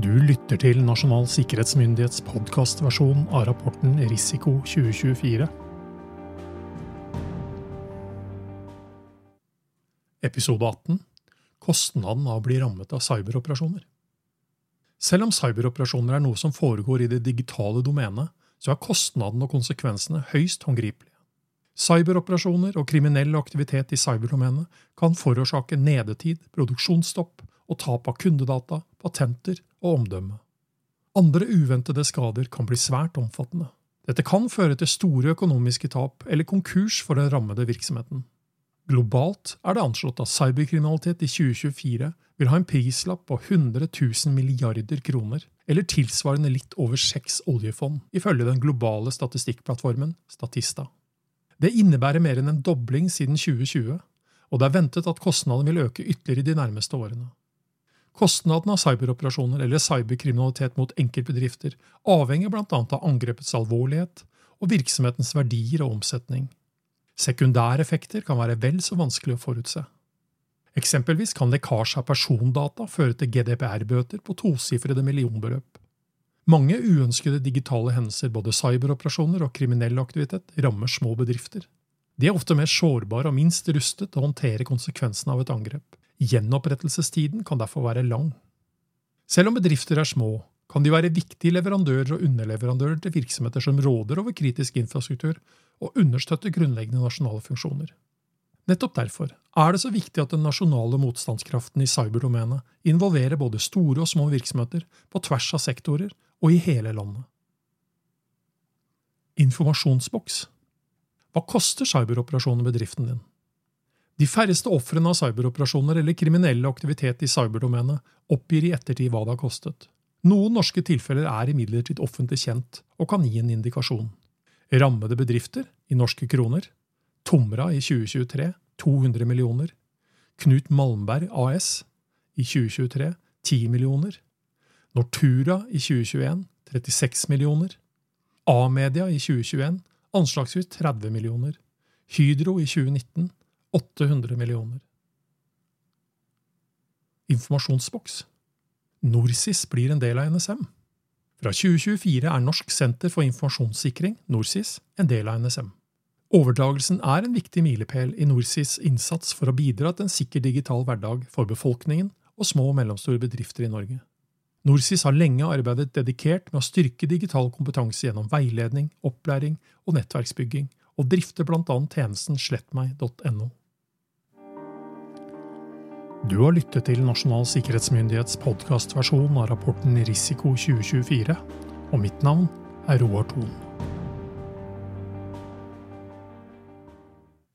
Du lytter til Nasjonal sikkerhetsmyndighets podkastversjon av rapporten Risiko 2024. Episode 18 Kostnaden av å bli rammet av cyberoperasjoner. Selv om cyberoperasjoner er noe som foregår i det digitale domenet, så er kostnaden og konsekvensene høyst håndgripelige. Cyberoperasjoner og kriminell aktivitet i cyberdomenet kan forårsake nedetid, produksjonsstopp og tap av kundedata, patenter og omdømme. Andre uventede skader kan bli svært omfattende. Dette kan føre til store økonomiske tap eller konkurs for den rammede virksomheten. Globalt er det anslått at cyberkriminalitet i 2024 vil ha en prislapp på 100 000 milliarder kroner, eller tilsvarende litt over seks oljefond, ifølge den globale statistikkplattformen Statista. Det innebærer mer enn en dobling siden 2020, og det er ventet at kostnadene vil øke ytterligere de nærmeste årene. Kostnaden av cyberoperasjoner eller cyberkriminalitet mot enkeltbedrifter avhenger bl.a. av angrepets alvorlighet og virksomhetens verdier og omsetning. Sekundæreffekter kan være vel så vanskelig å forutse. Eksempelvis kan lekkasje av persondata føre til GDPR-bøter på tosifrede millionbeløp. Mange uønskede digitale hendelser, både cyberoperasjoner og kriminell aktivitet, rammer små bedrifter. De er ofte mer sårbare og minst rustet til å håndtere konsekvensene av et angrep. Gjenopprettelsestiden kan derfor være lang. Selv om bedrifter er små, kan de være viktige leverandører og underleverandører til virksomheter som råder over kritisk infrastruktur og understøtter grunnleggende nasjonale funksjoner. Nettopp derfor er det så viktig at den nasjonale motstandskraften i cyberdomenet involverer både store og små virksomheter på tvers av sektorer og i hele landet. Informasjonsboks Hva koster cyberoperasjonen bedriften din? De færreste ofrene av cyberoperasjoner eller kriminelle aktivitet i cyberdomenet oppgir i ettertid hva det har kostet. Noen norske tilfeller er imidlertid offentlig kjent og kan gi en indikasjon. Rammede bedrifter i norske kroner Tomra i 2023 200 millioner. Knut Malmberg AS i 2023 10 millioner. Nortura i 2021 36 millioner. A-media i 2021 anslagsvis 30 millioner. Hydro i 2019 800 millioner. Informasjonsboks. NorSIS blir en del av NSM. Fra 2024 er Norsk senter for informasjonssikring, NorSIS, en del av NSM. Overdragelsen er en viktig milepæl i NorSIS innsats for å bidra til en sikker digital hverdag for befolkningen og små og mellomstore bedrifter i Norge. NorSIS har lenge arbeidet dedikert med å styrke digital kompetanse gjennom veiledning, opplæring og nettverksbygging, og drifter bl.a. tjenesten slettmeg.no. Du har lyttet til Nasjonal sikkerhetsmyndighets podkastversjon av rapporten Risiko 2024, og mitt navn er Roar Thon.